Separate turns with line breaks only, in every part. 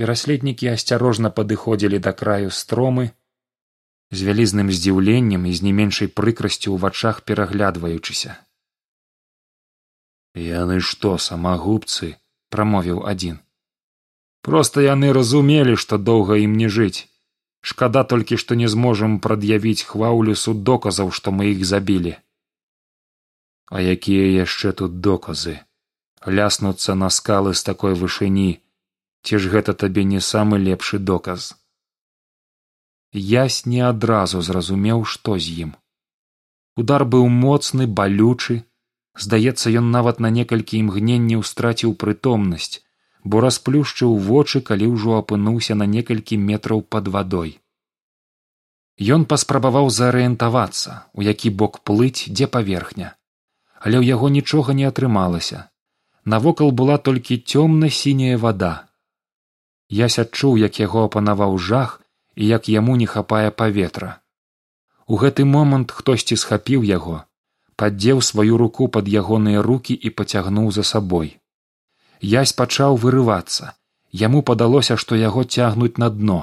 пераследнікі асцярожна падыходзілі да краю стромы з вялізным здзіўленнем і з не меншай прыкрасцю ў вачах пераглядваючыся. Яны што самагубцы прамовіў адзін. Проста яны разумелі што доўга ім не жыць. Шкада толькі што не зможам прад'явіць хваўлю суд доказаў што мы іх забілі а якія яшчэ тут доказы ляснуцца на скалы з такой вышыні ці ж гэта табе не самы лепшы доказ? Ясь не адразу зразумеў што з ім. Удар быў моцны балючы. Здаецца ён нават на некалькі імгненняў страціў прытомнасць бо расплюшчыў вочы калі ўжо апынуўся на некалькі метраў пад вадой. Ён паспрабаваў зарыентавацца у які бок плыць дзе паверхня. Але ў яго нічога не атрымалася. Навокал была толькі цёмна сіняя вада ясь адчуў як яго апанаваў жах і як яму не хапае паветра. У гэты момант хтосьці схапіў яго паддзеў сваю руку пад ягоныя рукі і пацягнуў за сабой. Язь пачаў вырывацца. Яму падалося што яго цягнуць на дно.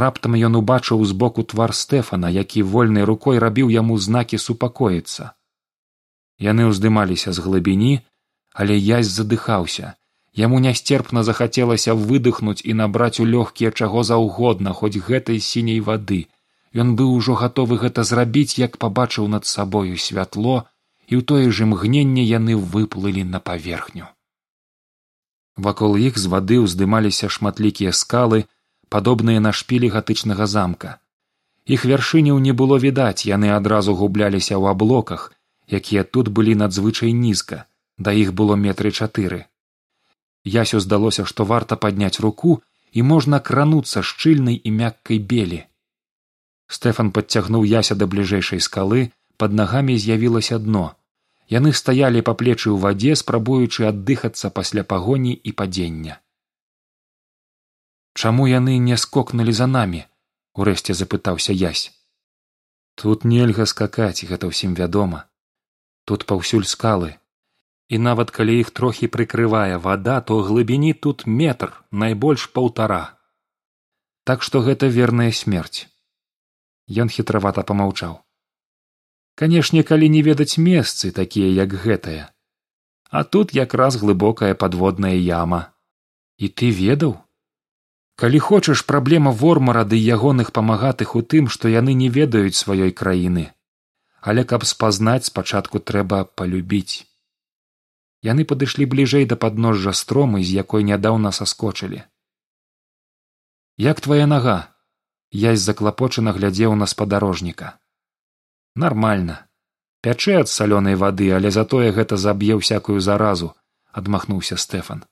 Раптам ён убачыў збоку твар стэфана які вольнай рукой рабіў яму знакі супакоіцца. Яны ўздымаліся з глыбіні але язь задыхаўся Яму нясцерпна захацелася выдыхнуць і набраць у лёгкія чаго заўгодна хоць гэтай сіняй вады. Ён быў ужо гатовы гэта зрабіць, як пабачыў над сабою святло, і ў тое ж імгненне яны выплылі на паверхню. Вакол іх з вады ўздымаліся шматлікія скалы, падобныя на шпілі гатычнага замка. Іх вяршыняў не было відаць, яны адразу губляліся ў аблоках, якія тут былі надзвычай нізка, да іх было метры чатыры ясю здалося што варта падняць руку і можна крануцца шчыльнай і мяккай белі. Стэфан падцягнуў яся да бліжэйшай скалы пад нагамі з'явілася дно. Яны стаялі па плечы ў вадзе спрабуючы аддыхацца пасля пагоні і падзення. Чаму яны не скокнулі за намі урэшце запытаўся язь тут нельга скакаць гэта ўсім вядома. Тут паўсюль скалы і нават калі іх трохі прыкрывае вада то глыбіні тут метр найбольш паўтара. Так што гэта верная смерць. Ён хітравата помаўчаў канешне калі не ведаць месцы такія як гэтая. А тут якраз глыбокая падводная яма. І ты ведаў? Калі хочаш праблема вормара ды ягоных памагатых у тым што яны не ведаюць сваёй краіны. Але каб спазнаць спачатку трэба палюбіць яны падышлі бліжэй да падножжа стромы з якой нядаўна саскочылі. Як твая нага язь заклапочана глядзеў на спадарожніка. Нармальна. Пячэ ад салёнай вады але затое гэта заб'е ўсякую заразу адмахнуўся стэфан.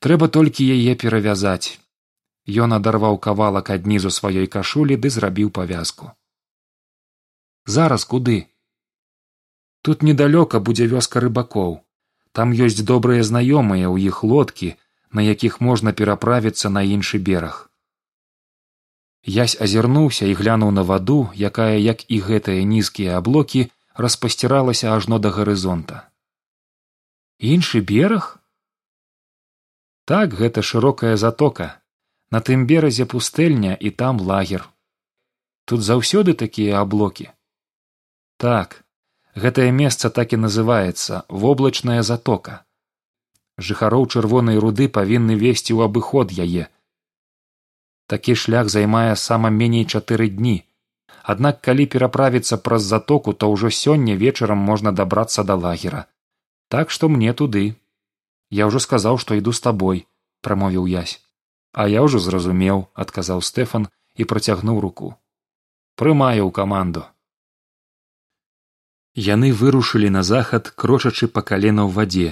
Трэба толькі яе перавязаць ён адарваў кавалак аднізу сваёй кашулі ды зрабіў павязку. Зараз куды? Тут недалёка будзе вёска рыбакоў там ёсць добрыя знаёмыя ў іх лодкі на якіх можна пераправіцца на іншы бераг. Ясь азірнуўся і глянуў на ваду якая як і гэтыя нізкія аблокі распасціралася ажно да гарызонта. Іншы бераг? Так гэта шырокая затока. На тым беразе пустэльня і там лагер. Тут заўсёды такія аблокі? Так гэтае месца так і называецца воблачная затока. Жыхароў чырвонай руды павінны весці ў абыход яе. Такі шлях займае сама меней чатыры дні. Аднак калі пераправіцца праз затоку то ўжо сёння вечарам можна дабрацца да лагера. Так што мне туды. Я ўжо сказаў што іду з табой прамовіў язь а я ўжо зразумеў адказаў стэфан і працягнуў руку. Прымаю ў каманду яны вырушылі на захад крочачы па калена ў вадзе.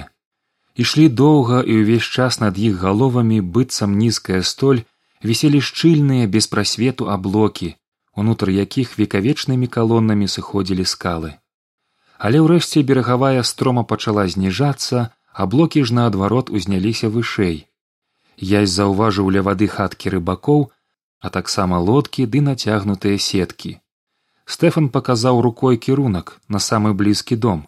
Ішлі доўга і ўвесь час над іх галовамі быццам нізкая столь віселі шчыльныя без прасвету аблокі унутр якіх векавечнымі калонамі сыходзілі скалы. Але ўрэшце берагавая строма пачала зніжацца аблокі ж наадварот узняліся вышэй. Язь заўважыў ля вады хаткі рыбакоў а таксама лодкі ды нацягнутыя сеткі стэфан паказаў рукой кірунак на самы блізкі дом.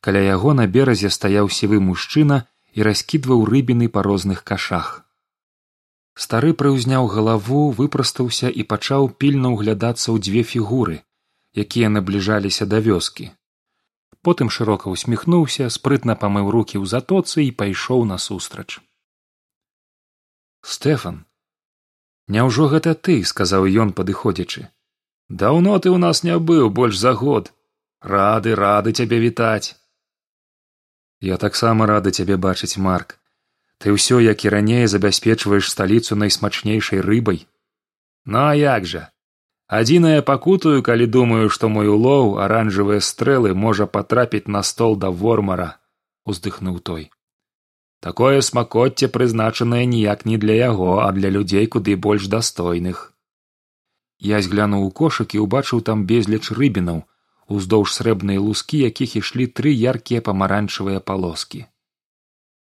Каля яго на беразе стаяў сівы мужчына і раскідваў рыбіны па розных кашах. Стары прыўзняў галаву выпрастаўся і пачаў пільна ўглядацца ў дзве фігуры якія набліжаліся да вёскі. Потым шырока усміхнуўся спрытна памыў рукі ў затоцы і пайшоў насустрач. Стэфан няўжо гэта ты сказаў ён падыходзячы даўно ты ў нас не быў больш за год. Рады рады цябе вітаць я таксама рады цябе бачыць марк. Ты ўсё як і раней забяспечваеш сталіцу найсмачнейшай рыбай ну а як жа адзінае пакутаю калі думаю што мой улоў аранжавыя стрэлы можа патрапіць на стол да вормара уздыхнуў той. Такое смакоцце прызначанае ніяк не для яго а для людзей куды больш дастойных я зглянуў у кошык і ўбачыў там безліч рыбінаў уздоўж срэбнай лускі якіх ішлі тры яркія памаранчавыя палоскі.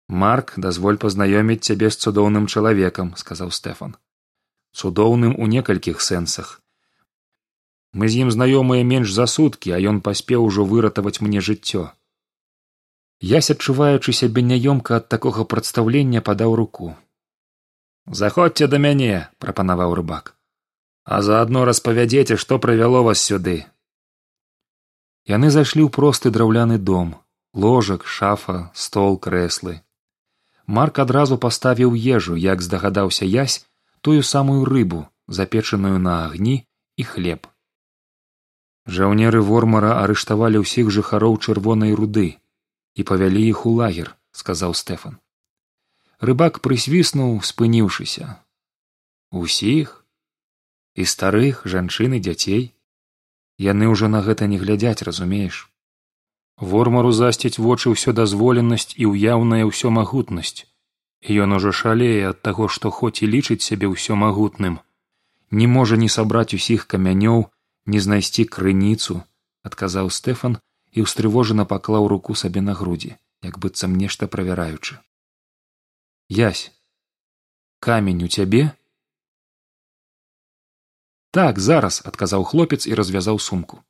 Марк дазволь пазнаёміць цябе з цудоўным чалавекам сказаў стэфан. Цудоўным у некалькіх сэнсах. Мы з ім знаёмыя менш за суткі а ён паспеў ужо выратаваць мне жыццё ясь адчуваючы сябе няёмка ад такога прадстаўлення падаў руку. Заходзьце да мяне прапанаваў рыбак а заадно распавядзеце што прывяло вас сюды. Яны зайшлі ў просты драўляны дом. Ложак шафа стол крэслы. Марк адразу паставіў ежу як здагадаўся ясь тую самую рыбу запечаную на агні і хлеб. Жаўнеры вормара арыштавалі ўсіх жыхароў чырвонай руды і павялі іх у лагер сказаў стэфан. Рыбак прысвіснуў спыніўшыся. Усіх і старых жанчын і дзяцей. Яны ўжо на гэта не глядзяць разумееш? Вормару засціць вочы ўсё дазволенасць і ўяўная ўсё магутнасць. Ён ужо шалее ад таго што хоць і лічыць сябе ўсё магутным не можа не сабраць усіх камянёў не знайсці крыніцу адказаў стэфан і ўстрывожана паклаў руку сабе на грудзі як быццам нешта правяраючы. Ясь камень у цябе так зараз адказаў хлопец і развязаў сумку.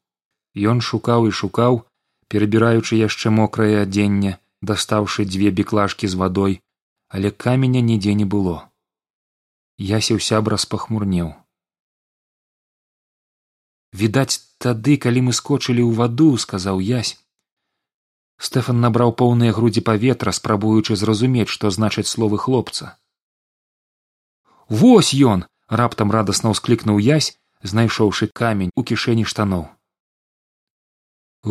Ён шукаў і шукаў перабіраючы яшчэ мокрае адзенне дастаўшы дзве біклажкі з вадой але каменя нідзе не было. Ясеў сябра спахмурнеў відаць тады калі мы скочылі ў ваду сказаў ясь. Стэфан набраў поўныя грудзі паветра спрабуючы зразумець што значаць словы хлопца. Вось ён раптам радасна ўсклікнуў ясь знайшоўшы камень у кішэні штаноў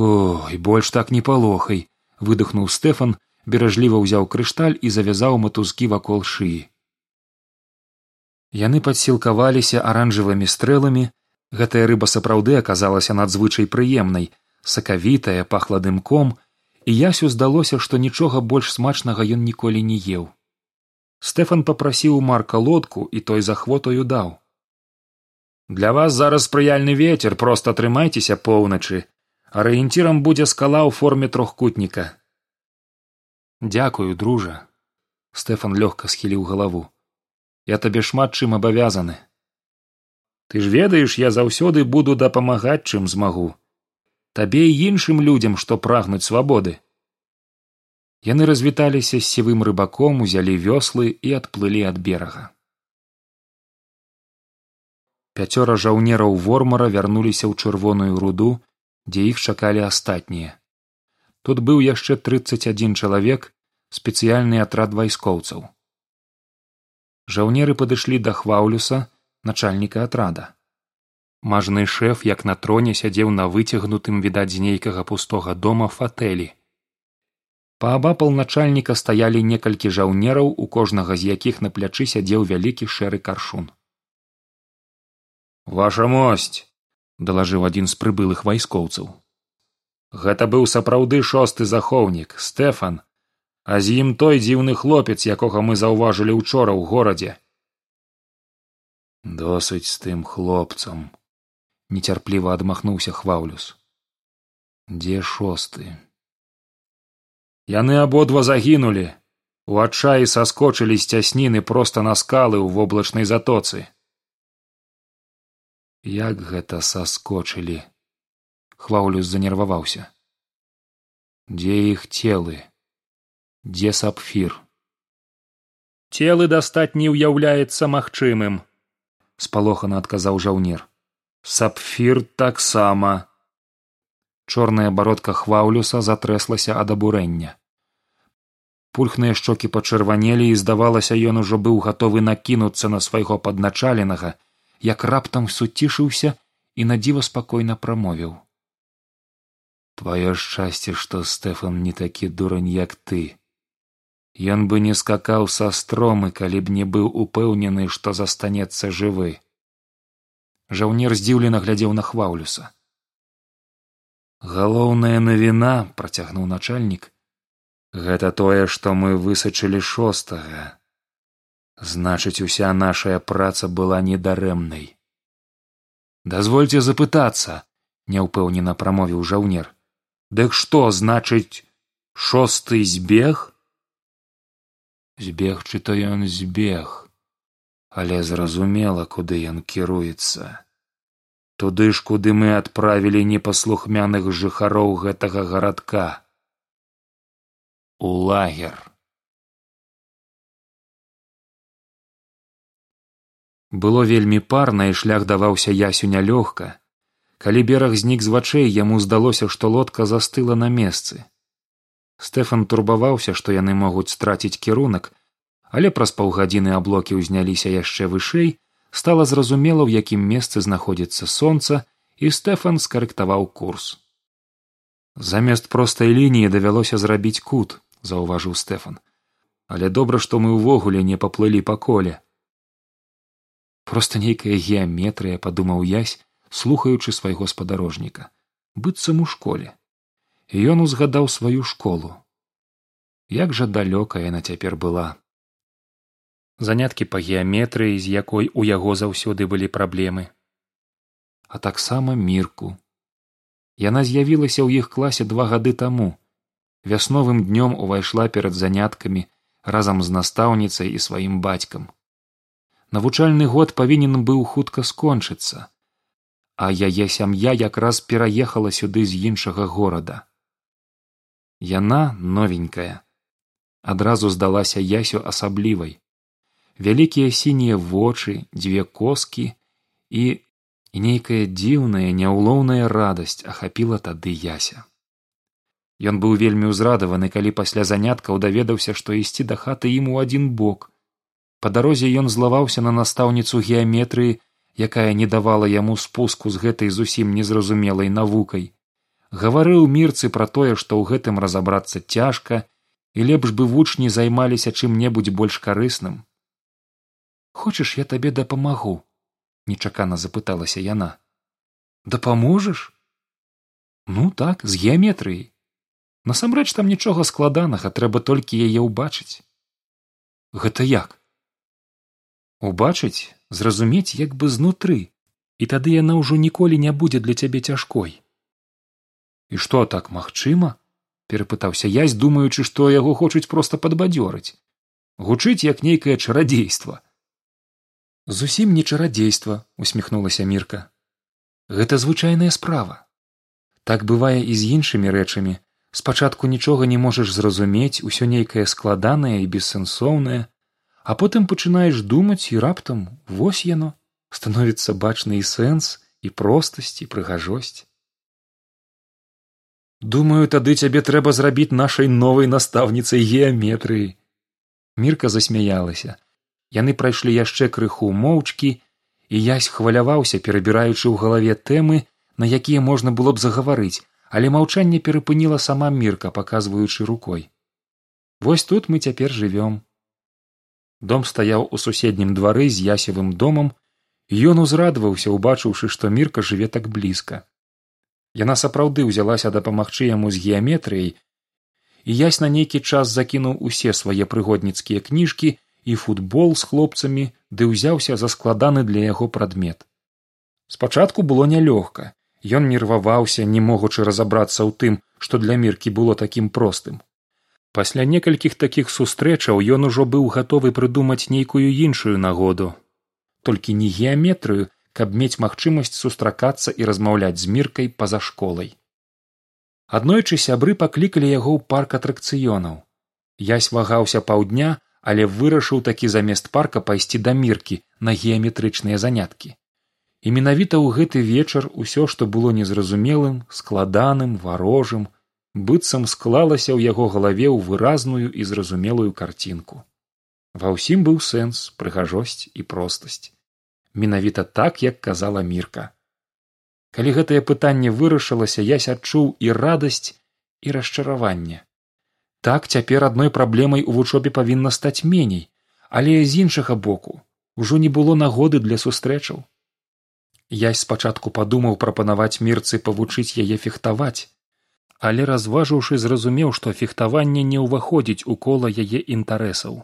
ой больш так не палохай выдохнуў стэфан беражліва ўзяў крышталь і завязаў матузкі вакол шыі яны падсілкаваліся аранжавымі стрэламі гэтая рыба сапраўды аказалася надзвычай прыемнай. Сакавітая пахла дымком. І ясю здалося што нічога больш смачнага ён ніколі не еў стэфан попрасіў марка лодку і той за хвотаю даў для вас зараз спрыяльны вецер проста трымайцеся поўначы. Арыенцірам будзе скала ў форме трохкутніка дзякую дружа стэфан лёгка схіліў галаву. Я табе шмат чым абавязаны ты ж ведаеш я заўсёды буду дапамагаць чым змагу. Табе і іншым людзям што прагнуць свабоды яны развіталіся з сівым рыбаком узялі вёслы і адплылі ад берага. Пяцёра жаўнераў вормара вярнуліся ў чырвоную руду дзе іх чакалі астатнія. Тут быў яшчэ трыццаць адзін чалавек спецыяльны атрад вайскоўцаў. Жаўнеры падышлі да хваўлюса начальніка атрада. Мажны шэф як на троне сядзеў на выцягнутым відаць з нейкага пустога дома фатэлі паабапал начальніка стаялі некалькі жаўнераў у кожнага з якіх на плячы сядзеў вялікі шэры каршун. Ваша мосць далажыў адзін з прыбылых вайскоўцаў. Гэта быў сапраўды шосты захоўнік стэфан а з ім той дзіўны хлопец якога мы заўважылі учора ў горадзе досыць з тым хлопцам нецярпліва адмахнуўся хваўлюс дзе шосты яны абодва загінулі. У адчаі саскочылі з цясніны проста на скалы ў воблачнай затоцы. Як гэта саскочылі? Хваўлюс занерваваўся — дзе іх целы? Дзе сапфір? Целы дастаць не ўяўляецца магчымым спалохана адказаў жаўнер. Сапфір таксама. Чорная бародка хваўлюса затрэслася ад абурэння пульхныя шчокі пачырванелі і здавалася ён ужо быў гатовы накінуцца на свайго падначаленага як раптам суцішыўся і надзіва спакойна прамовіў твоё шчасце што стэфан не такі дурань як ты Ён бы не скакаў са стромы, калі б не быў упэўнены, што застанецца жывы. Жаўнер здзіўлена глядзеў на хваўлюса. Галоўная навіна працягнуў начальнік гэта тое, што мы высачылі шостага. Значыць, уся нашая праца была недарэмнай. Дазвольце запытацца, няўпэўнена прамовіў жаўнер. Дык што значыць шосты збег збегчы то ён збег але зразумела куды ён кіруецца туды ж куды мы адправілі непаслухмяных жыхароў гэтага гарадка у лагер. Было вельмі парна і шлях даваўся ясю нялёгка. Калі бераг знік з вачэй яму здалося што лодка застыла на месцы. Стэфан турбаваўся што яны могуць страціць кірунак але праз паўгадзіны аблокі ўзняліся яшчэ вышэй стала зразумела ў якім месцы знаходзіцца сонца і стэфан скарэктаваў курс. Замест простай лініі давялося зрабіць кут заўважыў стэфан але добра што мы ўвогуле не паплылі па коле проста нейкая геаметрыя падумаў язь слухаючы свайго спадарожніка. Быццам у школе ён узгадаў сваю школу. Як жа далёка яна цяпер была. Заняткі па геаметрыі з якой у яго заўсёды былі праблемы. А таксама мірку. Яна з'явілася ў іх класе два гады таму вясновым днём увайшла перад заняткамі разам з настаўніцай і сваім бацькам. Навучальны год павінен быў хутка скончыцца а яе сям'я якраз пераехала сюды з іншага горада. Яна новенькая адразу здалася ясю асаблівай. Вялікія сінія вочы дзве коскі і і нейкая дзіўная няўлоўная радасць ахапіла тады яся ён быў вельмі ўзрадаваны калі пасля заняткаў даведаўся што ісці да хаты ім у адзін бок па дарозе ён злаваўся на настаўніцу геаметрыі якая не давала яму спуску з гэтай зусім незразумелай навукай. Гаварыў мірцы пра тое што ў гэтым разабрацца цяжка і лепш бы вучні займаліся чым небудзь больш карысным. Хочаш я табе дапамагу нечакана запыталася яна. Дапаможаш? Ну так з геаметрыі насамрэч там нічога складанага трэба толькі яе ўбачыць. Гэта як? Убачыць зразумець як бы знутры і тады яна ўжо ніколі не будзе для цябе цяжкой. І што так магчыма? перапытаўся язь думаючы што яго хочуць проста падбадзёрыць. Гучыць як нейкае чарадзейства. Зусім не чарадзейства усміхнулася мірка. Гэта звычайная справа. Так бывае і з іншымі рэчамі спачатку нічога не можаш зразумець усё нейкае складанае і бессэнсоўнае а потым пачынаеш думаць і раптам вось яно становіцца бачны і сэнс і простасць і прыгажосць. Думаю тады цябе трэба зрабіць нашай новай настаўніцай геаметрыі. Мірка засмяялася. Яны прайшлі яшчэ крыху моўчкі і язь хваляваўся перабіраючы ў галаве тэмы на якія можна было б загаварыць але маўчанне перапыніла сама мірка паказваючы рукой. Вось тут мы цяпер жывём дом стаяў у суседнім двары з ясевым домам ён узрадваўся убачыўшы што мірка жыве так блізка. Яна сапраўды ўзялася дапамагчы яму з геаметрыяй і ясь на нейкі час закінуў усе свае прыгодніцкія кніжкі і футбол з хлопцамі ды ўзяўся за складаны для яго прадмет. спачатку было нялёгка ён нерваваўся не могучы разабрацца ў тым што для міркі было такім простым. Пасля некалькіх такіх сустрэчаў ён ужо быў гатовы прыдумаць нейкую іншую нагоду. Толькі не геаметрыю каб мець магчымасць сустракацца і размаўляць з міркай па за школай. Аднойчы сябры паклікалі яго ў парк атракцыёнаў. Язь вагаўся паўдня але вырашыў такі замест парка пайсці да міркі на геаметрычныя заняткі і менавіта ў гэты вечар усё што было незразумелым складаным варожым быццам склалася ў яго галаве ў выразную і зразумелую карцінку. Ва ўсім быў сэнс прыгажосць і простасць. Менавіта так як казала мірка. Калі гэтае пытанне вырашылася ясь адчуў і радасць і расчараванне. Так цяпер адной праблемай у вучобе павінна стаць меней але з іншага боку ужо не было нагоды для сустрэчаў я спачатку падумаў прапанаваць мірцы павучыць яе фехтаваць але разважыўшы зразумеў што фехтаванне не ўваходзіць у кола яе інтарэсаў.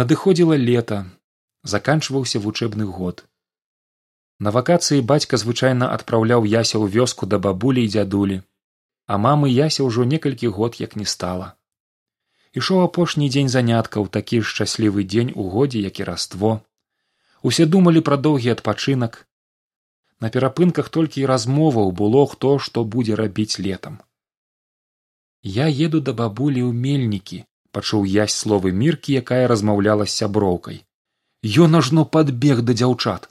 Надыходзіла лета заканчваўся вучэбны год. На вакацыі бацька звычайна адпраўляў яся ў вёску да бабулі і дзядулі а мамы яся ўжо некалькі год як не стала. Ішоў апошні дзень заняткаў такі шчаслівы дзень у годзе як і раство усе думалі пра доўгі адпачынак. На перапынках толькі і размоваў было хто што будзе рабіць летам. Я еду да бабулі ў мельнікі пачуў ясь словы міркі якая размаўляла з сяброўкай. Ён ажно падбег да дзяўчат.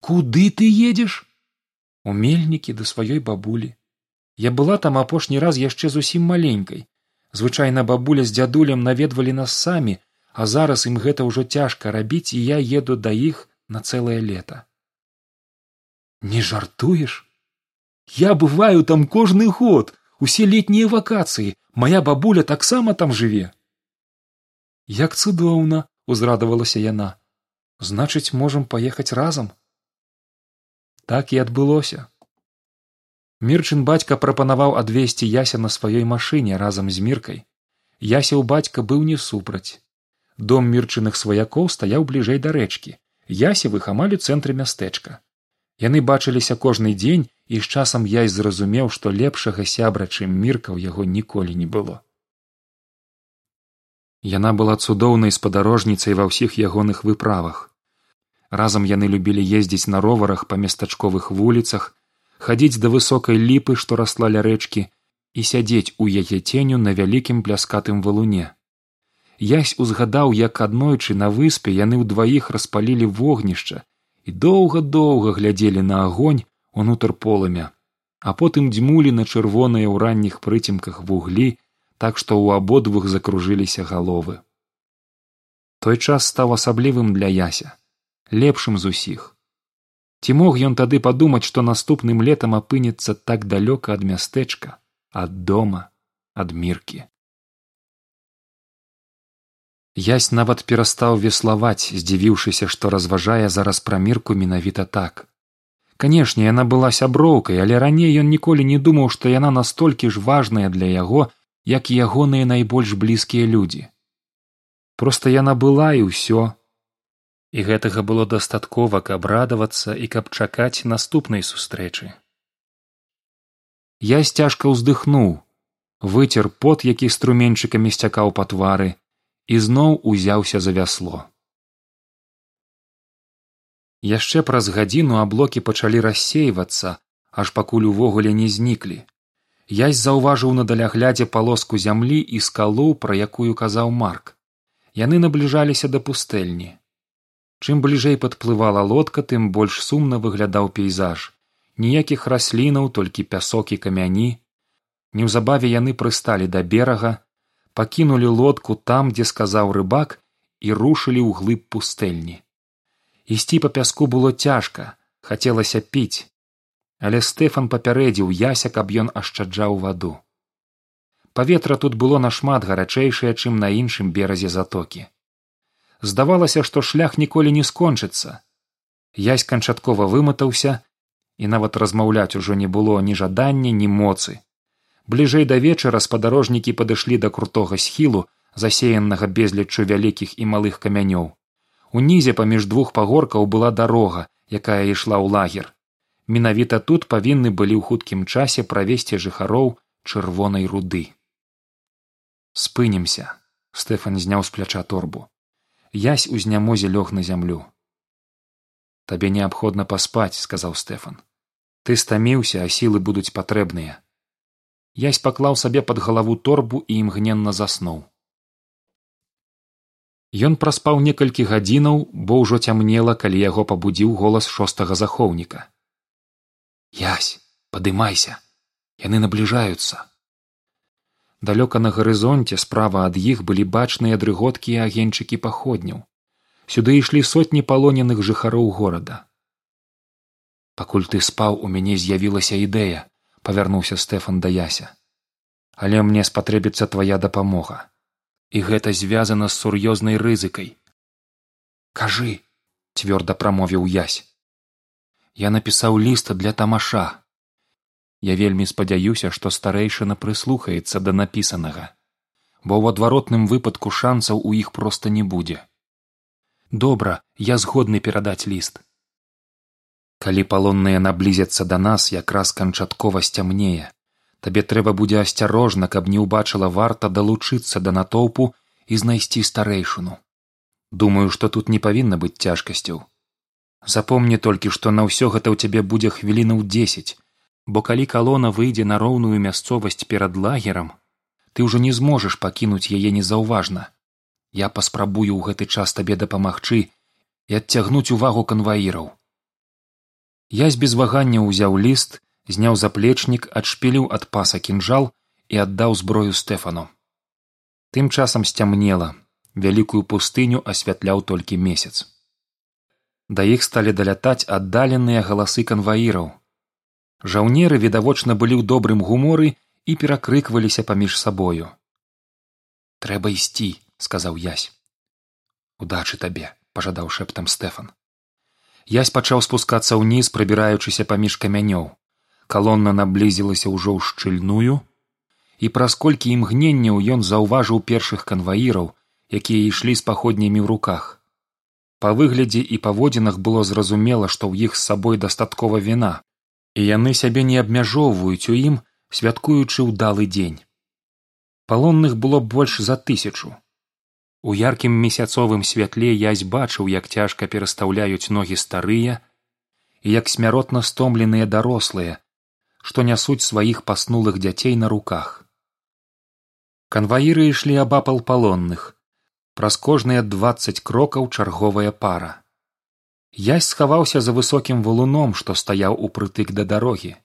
Куды ты едзеш? У мельнікі да сваёй бабулі. Я была там апошні раз яшчэ зусім маленькай. Звычайна бабуля з дзядулем наведвалі нас самі а зараз ім гэта ўжо цяжка рабіць і я еду да іх на цэлае лета. Не жартуеш? Я бываю там кожны год усе летнія вакацыі моя бабуля таксама там жыве. Як цудоўна узрадавалася яна. Значыць можам паехаць разам. Так і адбылося. Мірчын бацька прапанаваў адвесці яся на сваёй машыне разам з міркай. Яся ў бацька быў не супраць дом мірчыных сваякоў стаяў бліжэй да рэчкі. Ясевых амаль у цэнтры мястэчка. Яны бачыліся кожны дзень і з часам я зразумеў што лепшага сябра чым мірка ў яго ніколі не было. Яна была цудоўнай спадарожніцай ва ўсіх ягоных выправах. Разам яны любілі ездзіць на роварах па местачковых вуліцах хадзіць да высокай ліпы што расла ля рэчкі і сядзець у яе ценю на вялікім пляскатым валуне язь узгадаў як аднойчы на выспе яны ўдваіх распалілі вогнішча і доўга доўга глядзелі на агонь унутр полымя а потым дзьмулі на чырвоныя ў ранніх прыцемках вуглі так што ў абодвух закружыліся галовы. Той час стаў асаблівым для яся лепшым з усіх. Ці мог ён тады падумаць што наступным летам апынецца так далёка ад мястэчка ад дома ад міркі ясь нават перастаў веславаць здзівіўшыся што разважае зараз пра мірку менавіта так. Канешне яна была сяброўкай але раней ён ніколі не думаў што яна настолькі ж важная для яго як і ягоныя найбольш блізкія людзі. Проста яна была і ўсё. І гэтага было дастаткова каб радавацца і каб чакаць наступнай сустрэчы. Я цяжка ўздыхнуў выцер пот які струменьчыкамі сцякаў па твары і зноў узяўся за вясло. Яшчэ праз гадзіну аблокі пачалі рассейвацца аж пакуль увогуле не зніклі. Язь заўважыў на даляглядзе палоску зямлі і скалу пра якую казаў марк. Яны набліжаліся да пустэльні. Чым бліжэй падплывала лодка тым больш сумна выглядаў пейзаж. Ніякіх раслінаў толькі пясок і камяні. Неўзабаве яны прысталі да берага пакінулі лодку там дзе сказаў рыбак і рушылі ў глыб пустэльні ісці па пяску было цяжка хацелася піць але стэфан папярэдзіў яся каб ён ашчаджаў ваду паветра тут было нашмат гарачэйшае чым на іншым беразе затокі. Здавалася што шлях ніколі не скончыцца. Язь канчаткова выматаўся і нават размаўляць ужо не было ні жадання ні моцы бліжэй да вечара спадарожнікі падышлі да крутога схілу засеяннага безліччу вялікіх і малых камянёў. Унізе паміж двух пагоркаў была дарога якая ішла ў лагер. Менавіта тут павінны былі ў хуткім часе правесці жыхароў чырвонай руды. Спынемся стэфан зняў з пляча торбу. Ясь у знямозе лёг на зямлю табе неабходна паспаць сказаў стэфан. Ты стаміўся а сілы будуць патрэбныя ясь паклаў сабе пад галаву торбу і імгненна заснуў Ён праспаў некалькі гадзінаў, бо ўжо цямнела, калі яго пабудзіў голас шостага захоўніка. Ясь, падымайся, яны набліжаюцца. Далёка на гарызонце справа ад іх былі бачныя дрыготкі і агеньчыкі паходняў. Сюды ішлі сотні палоненых жыхароў горада. Пакуль ты спаў у мяне з'явілася ідэя, павярнуўся стэфан да яся, але мне спатрэбіцца твая дапамога. І гэта звязана з сур'ёзнай рызыкай кажы цвёрда прамовіў язь я напісаў ліст для тамаша. Я вельмі спадзяюся што старэйшына прыслухаецца да напісанага бо ў адваротным выпадку шанцаў у іх проста не будзе. Добра я згодны перадаць ліст калі палонныя наблізяцца да нас якраз канчаткова сцямнее. Табе трэба будзе асцярожна каб не ўбачыла варта далучыцца да натоўпу і знайсці старэйшыну. Думаю што тут не павінна быць цяжкасцяў. Запомні толькі што на ўсё гэта ў цябе будзе хвілінаў дзесяць бо калі калона выйдзе на роўную мясцовасць перад лагерам ты ўжо не зможаш пакінуць яе незаўважна. Я паспрабую ў гэты час табе дапамагчы і адцягнуць увагу канваіраў я з без вагання ўзяў ліст зняў заплечнік адшпіліў ад паса кінжал і аддаў зброю стэфану. Тым часам сцямнела вялікую пустыню асвятляў толькі месяц. Да іх сталі далятаць аддаленыя галасы канваіраў. Жаўнеры відавочна былі ў добрым гуморы і перакрыкваліся паміж сабою. Трэба ісці сказаў язь удачы табе пажадаў шэптам стэфан язь пачаў спускацца ўніз прыбіраючыся паміж камянёў. Калонна наблізілася ўжо ў шчыльную і праз колькі імгненняў ён заўважыў першых канваіраў якія ішлі з паходнямі ў руках. Па выглядзе і паводзінах было зразумела што ў іх з сабой дастаткова віна і яны сябе не абмяжоўваюць у ім святкуючы ўдалы дзень. Палонных было больш за тысячу у яркім месяцовым святле язь бачыў як цяжка перастаўляюць ногі старыя і як смяротна стомленыя дарослыя што нясуць сваіх паснулых дзяцей на руках. Канваіры ішлі абапал палонных праз кожныя дваццаць крокаў чарговая пара. Язь схаваўся за высокім валуном што стаяў упрытык да дарогі.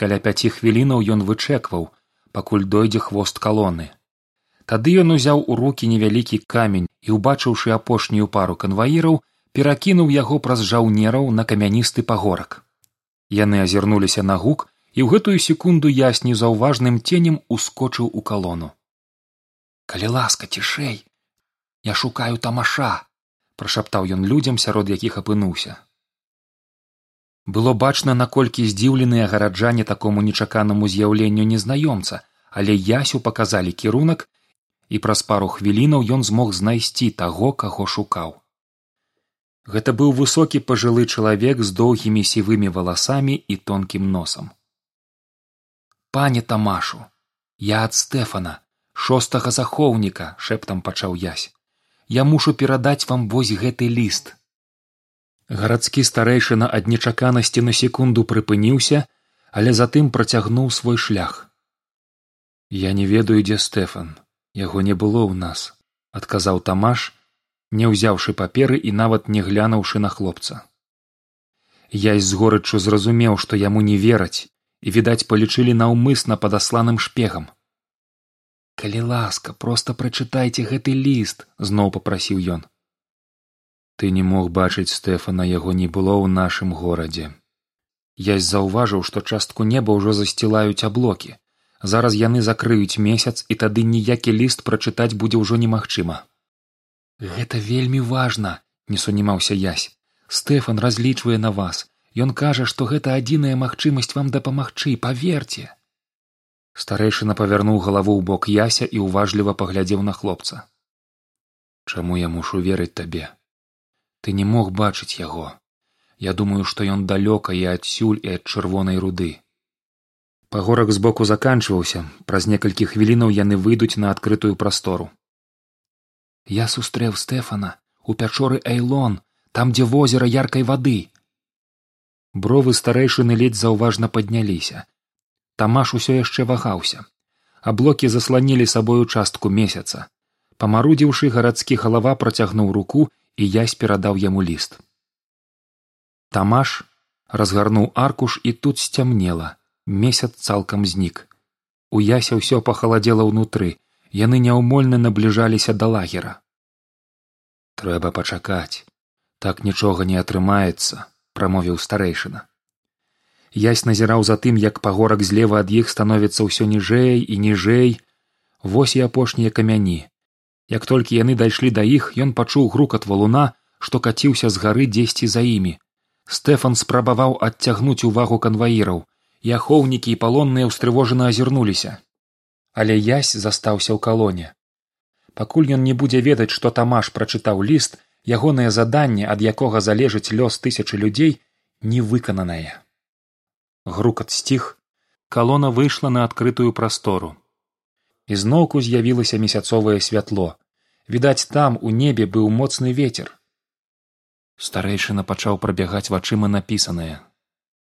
Каля пяці хвілінаў ён вычэкваў пакуль дойдзе хвост калоны тады ён узяў у рукі невялікі камень і убачыўшы апошнюю пару канваіраў перакінуў яго праз жаўнераў на камяністы пагорак. Яны азірнуліся на гук і ў гэтую секунду ясь незаўважным ценем ускочыў у калону. Калі ласка цішэй! Я шукаю тамаша прашаптаў ён людзям сярод якіх апынуўся. Было бачна наколькі здзіўленыя гараджане такому нечаканаму з'яўленню незнаёмца але ясю паказалі кірунак і праз пару хвілінаў ён змог знайсці таго каго шукаў. Гэта быў высокі пажылы чалавек з доўгімі сівымі валасамі і тонкім носам. Пане тамашу я ад стэфана шостага захоўніка шэптам пачаў язь я мушу перадаць вам вось гэты ліст гарадскі старэйшына ад нечаканасці на секунду прыпыніўся але затым працягнуў свой шлях. Я не ведаю дзе стэфан яго не было ў нас адказаў тамаш не ўзяўшы паперы і нават не глянуўшы на хлопца. Я з горыччу зразумеў што яму не вераць і відаць палічылі наўмысна падасланым шпегам. Калі ласка проста прачытайце гэты ліст зноў попрасіў ён. Ты не мог бачыць стэфана яго не было ў нашым горадзе. Я заўважыў што частку неба ўжо засцілаюць аблокі зараз яны закрыюць месяц і тады ніякі ліст прачытаць будзе ўжо немагчыма. Гэта вельмі важна не сунімаўся язь стэфан разлічвае на вас. Ён кажа, што гэта адзіная магчымасць вам дапамагчы паверце. Старэйшына павярнуў галаву ў бок яся і ўважліва паглядзеў на хлопца. Чаму я мушу верыць табе? Ты не мог бачыць яго. Я думаю што ён далёка і адсюль і ад чырвонай руды пагорак збоку заканчваўся. Праз некалькі хвілінаў яны выйдуць на адкрытую прастору. Я сустрэў стэфана у пячоры эйлон там дзе возера яркай вады. Бровы старэйшыны ледзь заўважна падняліся. Тамаш усё яшчэ вагаўся. Аблокі засланілі сабою частку месяца. Памарудзіўшы гарадскі галава працягнуў руку і язь перадаў яму ліст. Тамаш разгарнуў аркуш і тут сцямнела месяц цалкам знік. У яся ўсё пахаладзела ўнутры. Яны няўмольна набліжаліся да лагера. Трэба пачакаць. Так нічога не атрымаецца прамовіў старэйшына. Язь назіраў за тым як пагорак злева ад іх становіцца ўсё ніжэй і ніжэй. Вось і апошнія камяні. Як толькі яны дайшлі да іх ён пачуў грукат валуна што каціўся з гары дзесьці за імі. Стэфан спрабаваў адцягнуць увагу канваіраў і ахоўнікі і палонныя ўстрывожана азірнуліся але язь застаўся ў калоне. Пакуль ён не будзе ведаць што тамаш прачытаў ліст ягонае заданне ад якога залежыць лёс тысячы людзей не выкананае грукат сціх калона выйшла на адкрытую прастору. Ізноўку з'явілася месяцовае святло. Відаць там у небе быў моцны вецер. Старэйшына пачаў прабягаць вачыма напісанае